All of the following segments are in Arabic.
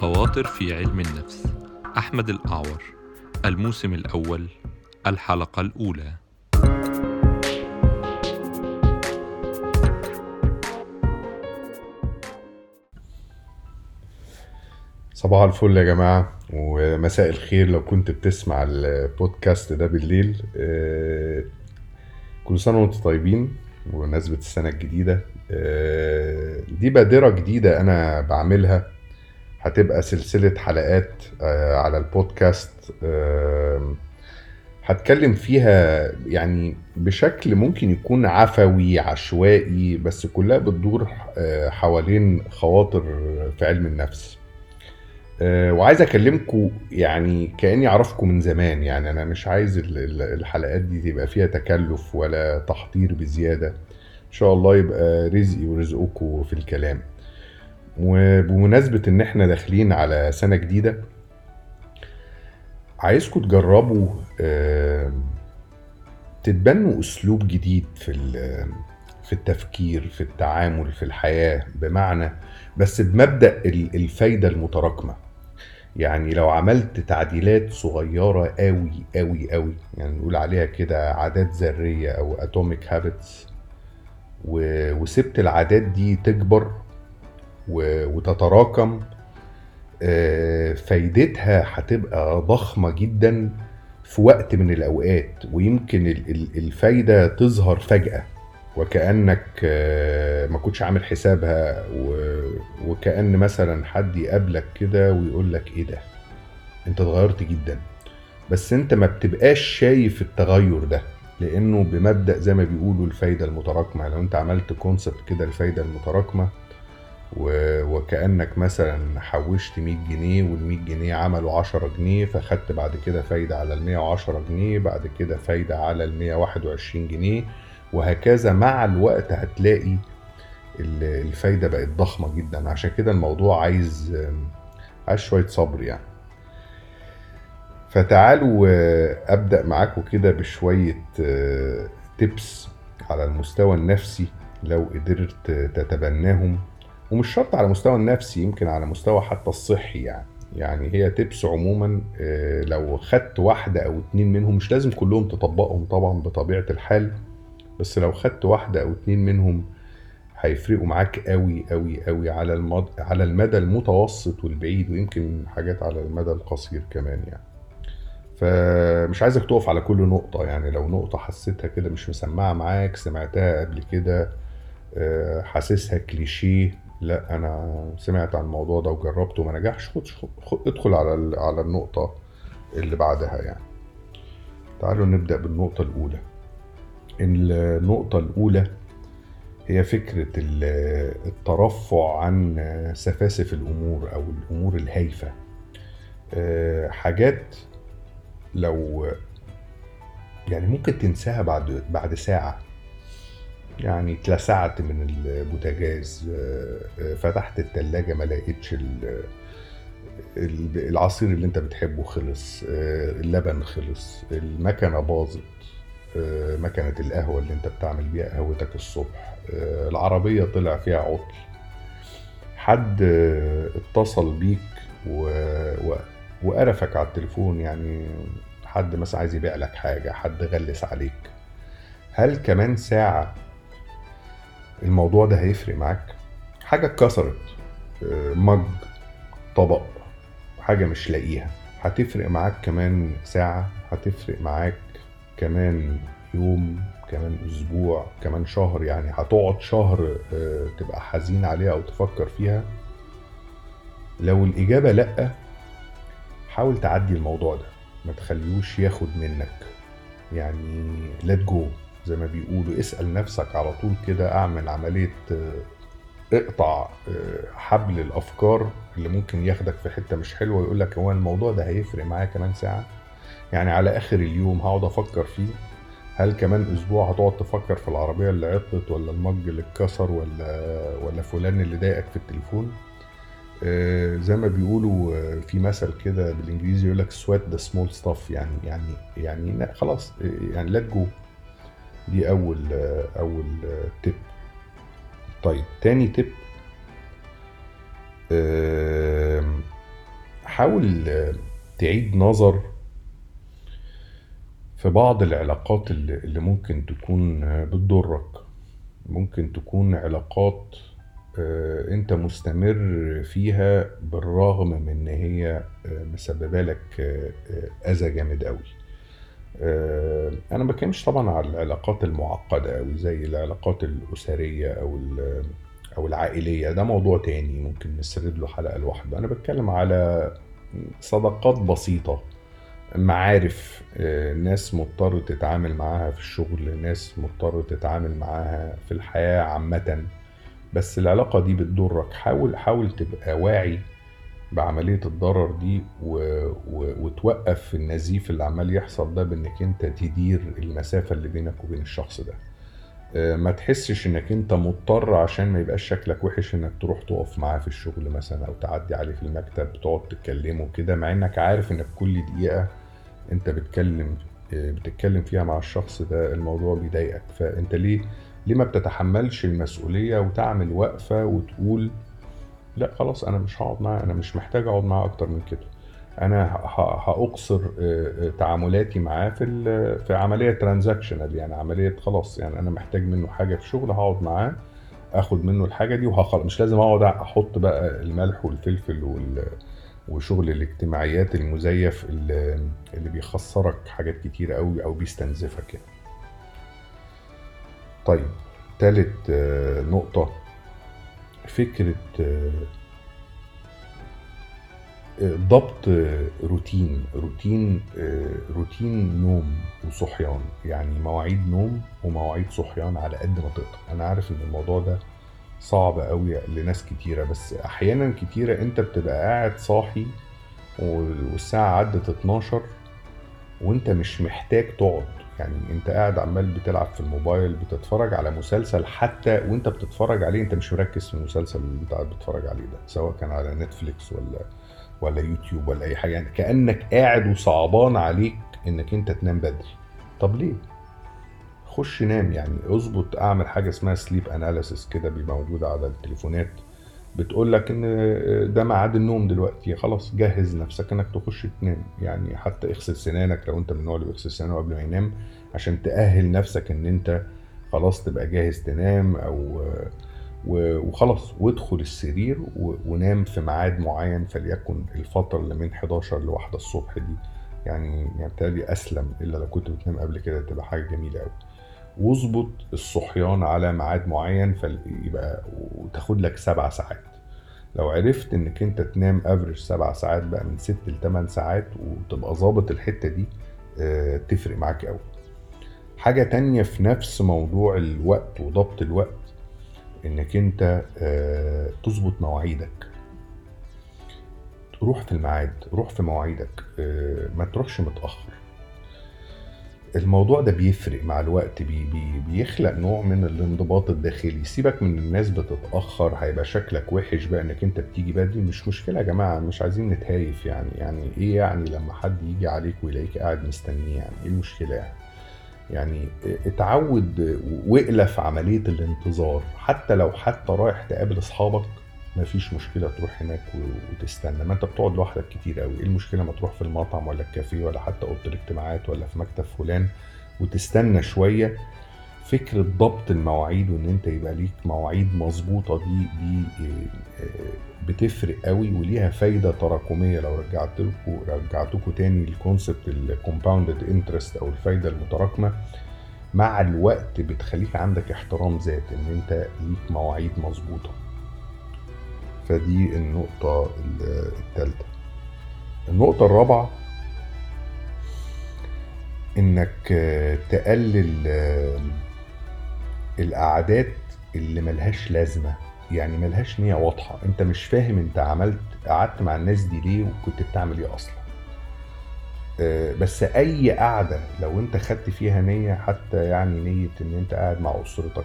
خواطر في علم النفس. أحمد الأعور الموسم الأول الحلقة الأولى. صباح الفل يا جماعة ومساء الخير لو كنت بتسمع البودكاست ده بالليل. آه، كل سنة وأنتم طيبين بمناسبة السنة الجديدة. آه، دي بادرة جديدة أنا بعملها. هتبقى سلسلة حلقات آه، على البودكاست. هتكلم فيها يعني بشكل ممكن يكون عفوي عشوائي بس كلها بتدور آه، حوالين خواطر في علم النفس. آه، وعايز اكلمكم يعني كأني اعرفكم من زمان. يعني أنا مش عايز ال- ال- الحلقات دي تبقى فيها تكلف ولا تحضير بزيادة. إن شاء الله يبقى رزقي ورزقكم في الكلام. وبمناسبة إن إحنا داخلين على سنة جديدة عايزكم تجربوا تتبنوا أسلوب جديد في في التفكير في التعامل في الحياة بمعنى بس بمبدأ ال- الفايدة المتراكمة. يعني لو عملت تعديلات صغيرة قوي قوي قوي يعني نقول عليها كده عادات ذرية أو atomic habits وسبت العادات دي تكبر وتتراكم. آه، فايدتها هتبقى ضخمة جدا في وقت من الأوقات ويمكن ال- ال- الفايدة تظهر فجأة. وكأنك آه، ما كنتش عامل حسابها وكأن مثلا حد يقابلك كده ويقول لك إيه ده؟ أنت اتغيرت جدا. بس أنت ما بتبقاش شايف التغير ده لأنه بمبدأ زي ما بيقولوا الفايدة المتراكمة. لو أنت عملت كونسبت كده الفايدة المتراكمة و- وكأنك مثلا حوشت 100 جنيه وال 100 جنيه عملوا 10 جنيه فخدت بعد كده فايدة على ال 110 جنيه بعد كده فايدة على ال 121 جنيه وهكذا مع الوقت هتلاقي ال- الفايدة بقت ضخمة جدا. عشان كده الموضوع عايز عايز شوية صبر يعني. فتعالوا أبدأ معاكم كده بشوية tips على المستوى النفسي لو قدرت تتبناهم. ومش شرط على المستوى النفسي يمكن على مستوى حتى الصحي يعني. يعني هي tips عموما آه، لو خدت واحدة أو اتنين منهم مش لازم كلهم تطبقهم طبعا بطبيعة الحال بس لو خدت واحدة أو اتنين منهم هيفرقوا معاك قوي قوي قوي على المد... على المدى المتوسط والبعيد ويمكن حاجات على المدى القصير كمان يعني. فمش عايزك تقف على كل نقطة يعني. لو نقطة حسيتها كده مش مسمعة معاك سمعتها قبل كده آه، حاسسها كليشيه لا أنا سمعت عن الموضوع ده وجربته وما نجحش. خد ادخل على على النقطة اللي بعدها يعني. تعالوا نبدأ بالنقطة الأولى. النقطة الأولى هي فكرة ال- الترفع عن سفاسف الأمور أو الأمور الهايفة. آه، حاجات لو يعني ممكن تنساها بعد بعد ساعة. يعني اتلسعت من البوتاجاز آه، آه، فتحت التلاجة ما لقيتش ال- ال- العصير اللي انت بتحبه خلص آه، اللبن خلص المكنة باظت مكنة القهوة اللي انت بتعمل بيها قهوتك الصبح العربية طلع فيها عطل. حد اتصل بيك و... و... وقرفك على التليفون يعني حد مثلا عايز يبيع لك حاجة حد غلس عليك. هل كمان ساعة الموضوع ده هيفرق معاك. حاجة اتكسرت آه، مج طبق حاجة مش لاقيها. هتفرق معاك كمان ساعة هتفرق معاك كمان يوم كمان أسبوع كمان شهر يعني هتقعد شهر آه، تبقى حزين عليها أو تفكر فيها. لو الإجابة لأ حاول تعدي الموضوع ده. ما تخليهوش ياخد منك. يعني let go. زي ما بيقولوا اسأل نفسك على طول كده أعمل عملية آه، اقطع آه، حبل الأفكار اللي ممكن ياخدك في حتة مش حلوة ويقول لك هو الموضوع ده هيفرق معايا كمان ساعة؟ يعني على آخر اليوم هقعد أفكر فيه؟ هل كمان أسبوع هتقعد تفكر في العربية اللي عطلت ولا المج اللي اتكسر ولا ولا فلان اللي ضايقك في التليفون؟ آه، زي ما بيقولوا في مثل كده بالإنجليزي يقول لك sweat the small stuff يعني يعني يعني لا خلاص يعني let go. دي أول أول تip طيب تاني آم، حاول تعيد نظر في بعض العلاقات اللي ممكن تكون بتضرك. ممكن تكون علاقات آه، أنت مستمر فيها بالرغم من إن هي آه، مسببة لك آه، أذى جامد قوي أنا ما بتكلمش طبعا على العلاقات المعقدة قوي زي العلاقات الأسرية أو أو العائلية ده موضوع تاني ممكن نسرد له حلقة لوحده. أنا بتكلم على صداقات بسيطة معارف آه، ناس مضطر تتعامل معاها في الشغل ناس مضطر تتعامل معاها في الحياة عامة. بس العلاقة دي بتضرك. حاول حاول تبقى واعي بعملية الضرر دي و... و... وتوقف النزيف اللي عمال يحصل ده بإنك أنت تدير المسافة اللي بينك وبين الشخص ده. آه، ما تحسش إنك أنت مضطر عشان ما يبقاش شكلك وحش إنك تروح تقف معاه في الشغل مثلا أو تعدي عليه في المكتب تقعد تتكلمه كده مع إنك عارف إنك كل دقيقة أنت بتكلم آه، بتتكلم فيها مع الشخص ده الموضوع بيضايقك. فأنت ليه ليه ما بتتحملش المسؤولية وتعمل وقفة وتقول لا خلاص أنا مش هقعد معاه أنا مش محتاج أقعد معاه أكتر من كده. أنا هأقصر آه، آه، تعاملاتي معاه في في عملية ترانزاكشنال يعني عملية خلاص يعني أنا محتاج منه حاجة في شغل هقعد معاه آخد منه الحاجة دي وهخلص مش لازم أقعد أحط بقى الملح والفلفل وال وشغل الاجتماعيات المزيف اللي اللي بيخسرك حاجات كتير قوي أو بيستنزفك يعني. طيب تالت آه، نقطة. فكرة آه، آه، ضبط روتين روتين آه، روتين نوم وصحيان. يعني مواعيد نوم ومواعيد صحيان على قد ما تقدر. أنا عارف إن الموضوع ده صعب قوي لناس كتيرة بس أحيانا كتيرة أنت بتبقى قاعد صاحي والساعة عدت 12 وأنت مش محتاج تقعد. يعني انت قاعد عمال بتلعب في الموبايل بتتفرج على مسلسل حتى وانت بتتفرج عليه انت مش مركز في المسلسل اللي انت قاعد بتتفرج عليه ده سواء كان على نتفليكس ولا ولا يوتيوب ولا أي حاجة يعني كأنك قاعد وصعبان عليك إنك أنت تنام بدري. طب ليه؟ خش نام يعني اظبط أعمل حاجة اسمها sleep analysis كده بيبقى موجوده على التليفونات. بتقول لك إن ده ميعاد النوم دلوقتي خلاص جهز نفسك إنك تخش تنام. يعني حتى اغسل سنانك لو أنت من النوع اللي بيغسل سنانه قبل ما ينام عشان تأهل نفسك إن أنت خلاص تبقى جاهز تنام أو و- وخلاص وادخل السرير ونام في ميعاد معين فليكن الفترة اللي من 11 لواحدة الصبح دي. يعني يعني أسلم إلا لو كنت بتنام قبل كده تبقى حاجة جميلة أوي. واظبط الصحيان على ميعاد معين فيبقى وتاخد لك سبع ساعات. لو عرفت إنك أنت تنام افريج سبع ساعات بقى من ست لتمن ساعات وتبقى ظابط الحتة دي آه، تفرق معاك قوي حاجة تانية في نفس موضوع الوقت وضبط الوقت إنك أنت آه، تظبط مواعيدك. روح في الميعاد روح في مواعيدك آه، ما تروحش متأخر. الموضوع ده بيفرق مع الوقت بي بي بيخلق نوع من الانضباط الداخلي. سيبك من الناس بتتأخر هيبقى شكلك وحش بقى إنك أنت بتيجي بدري مش مشكلة يا جماعة مش عايزين نتهايف يعني. يعني إيه يعني لما حد يجي عليك ويلاقيك قاعد مستنيه؟ يعني إيه المشكلة؟ يعني يعني اتعود واقلف عملية الانتظار. حتى لو حتى رايح تقابل أصحابك مفيش مشكلة تروح هناك وتستنى. ما انت بتقعد لوحدك كتير قوي إيه المشكلة ما تروح في المطعم ولا الكافيه ولا حتى أوضة الاجتماعات ولا في مكتب فلان؟ وتستنى شوية. فكرة ضبط المواعيد وإن أنت يبقى ليك مواعيد مظبوطة. دي دي آه، آه، بتفرق قوي وليها فايدة تراكمية. لو رجعت لكم رجعتكم تاني ال concept ال compounded interest أو الفايدة المتراكمة مع الوقت بتخليك عندك احترام ذات إن أنت ليك مواعيد مظبوطة. فدي النقطة ال- التالتة. النقطة الرابعة إنك آه، تقلل آه، القعدات اللي ملهاش لازمة. يعني ملهاش نية واضحة. أنت مش فاهم أنت عملت قعدت مع الناس دي ليه وكنت بتعمل إيه أصلا. آه، بس أي قعدة لو أنت خدت فيها نية حتى يعني نية إن أنت قاعد مع أسرتك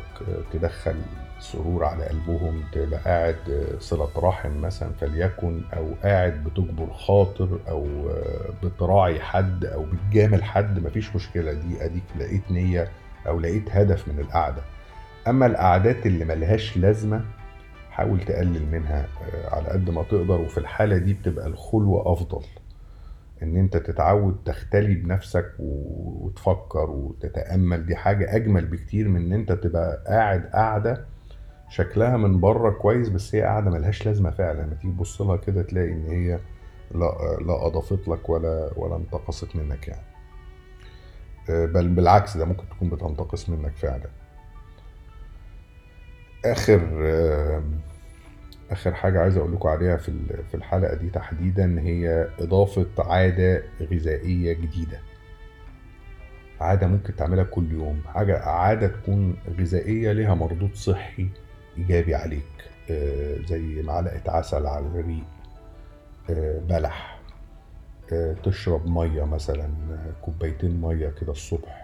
تدخل سرور على قلبهم تبقى قاعد آه، صلة رحم مثلا فليكن أو قاعد بتجبر خاطر أو آه، بتراعي حد أو بتجامل حد مفيش مشكلة. دي أديك لقيت نية أو لقيت هدف من القعدة. أما القعدات اللي ملهاش لازمة حاول تقلل منها آه، على قد ما تقدر. وفي الحالة دي بتبقى الخلوة أفضل. إن أنت تتعود تختلي بنفسك وتفكر وتتأمل. دي حاجة أجمل بكتير من إن أنت تبقى قاعد قاعدة شكلها من بره كويس بس هي قاعدة ملهاش لازمة فعلا. لما تيجي تبص لها كده تلاقي إن هي لا لا أضافت لك ولا ولا انتقصت منك يعني. آه، بل بالعكس ده ممكن تكون بتنتقص منك فعلا. آخر آه، آخر حاجة عايز أقول لكم عليها في في الحلقة دي تحديدا هي إضافة عادة غذائية جديدة. عادة ممكن تعملها كل يوم. حاجة عادة تكون غذائية ليها مردود صحي إيجابي عليك. آه، زي معلقة عسل على الريق. آه، بلح. آه، تشرب مية مثلا كوبايتين مية كده الصبح.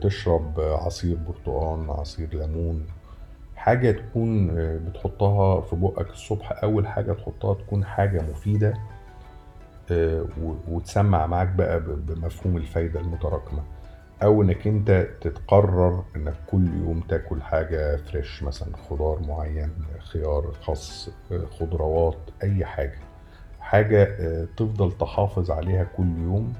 تشرب عصير برتقال عصير ليمون. حاجة تكون بتحطها في بقك الصبح. أول حاجة تحطها تكون حاجة مفيدة وتسمع معاك بقى بمفهوم الفايدة المتراكمة. أو إنك أنت تتقرر إنك كل يوم تاكل حاجة fresh مثلا خضار معين خيار آه، خضروات أي حاجة. حاجة آه، تفضل تحافظ عليها كل يوم.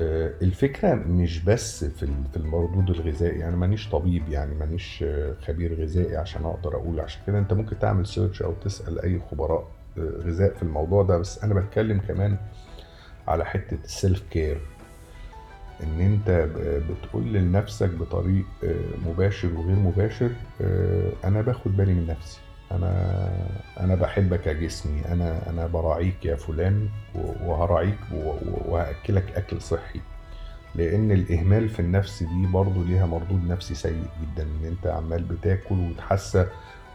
آه، الفكرة مش بس في ال- في المردود الغذائي يعني مانيش طبيب يعني مانيش آه، خبير غذائي عشان أقدر أقول. عشان كده أنت ممكن تعمل search أو تسأل أي خبراء غذاء في الموضوع ده. بس أنا بتكلم كمان على حتة السيلف كير إن أنت بتقول لنفسك بطريق آه، مباشر وغير مباشر آه، أنا باخد بالي من نفسي. أنا أنا بحبك يا جسمي. أنا أنا براعيك يا فلان وهراعيك وهأكلك أكل صحي. لأن الإهمال في النفس دي برضه ليها مردود نفسي سيء جدا. إن أنت عمال بتاكل وتحسى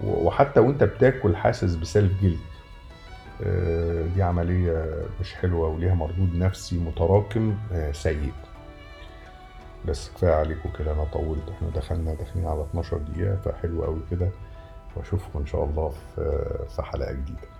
و- وحتى وأنت بتاكل حاسس بسلف جلد. آه، دي عملية مش حلوة وليها مردود نفسي متراكم سيء. بس كفاية عليكم كده أنا طولت. إحنا دخلنا داخلين على 12 دقيقة فحلو قوي كده. وأشوفكم إن شاء الله في حلقة جديدة.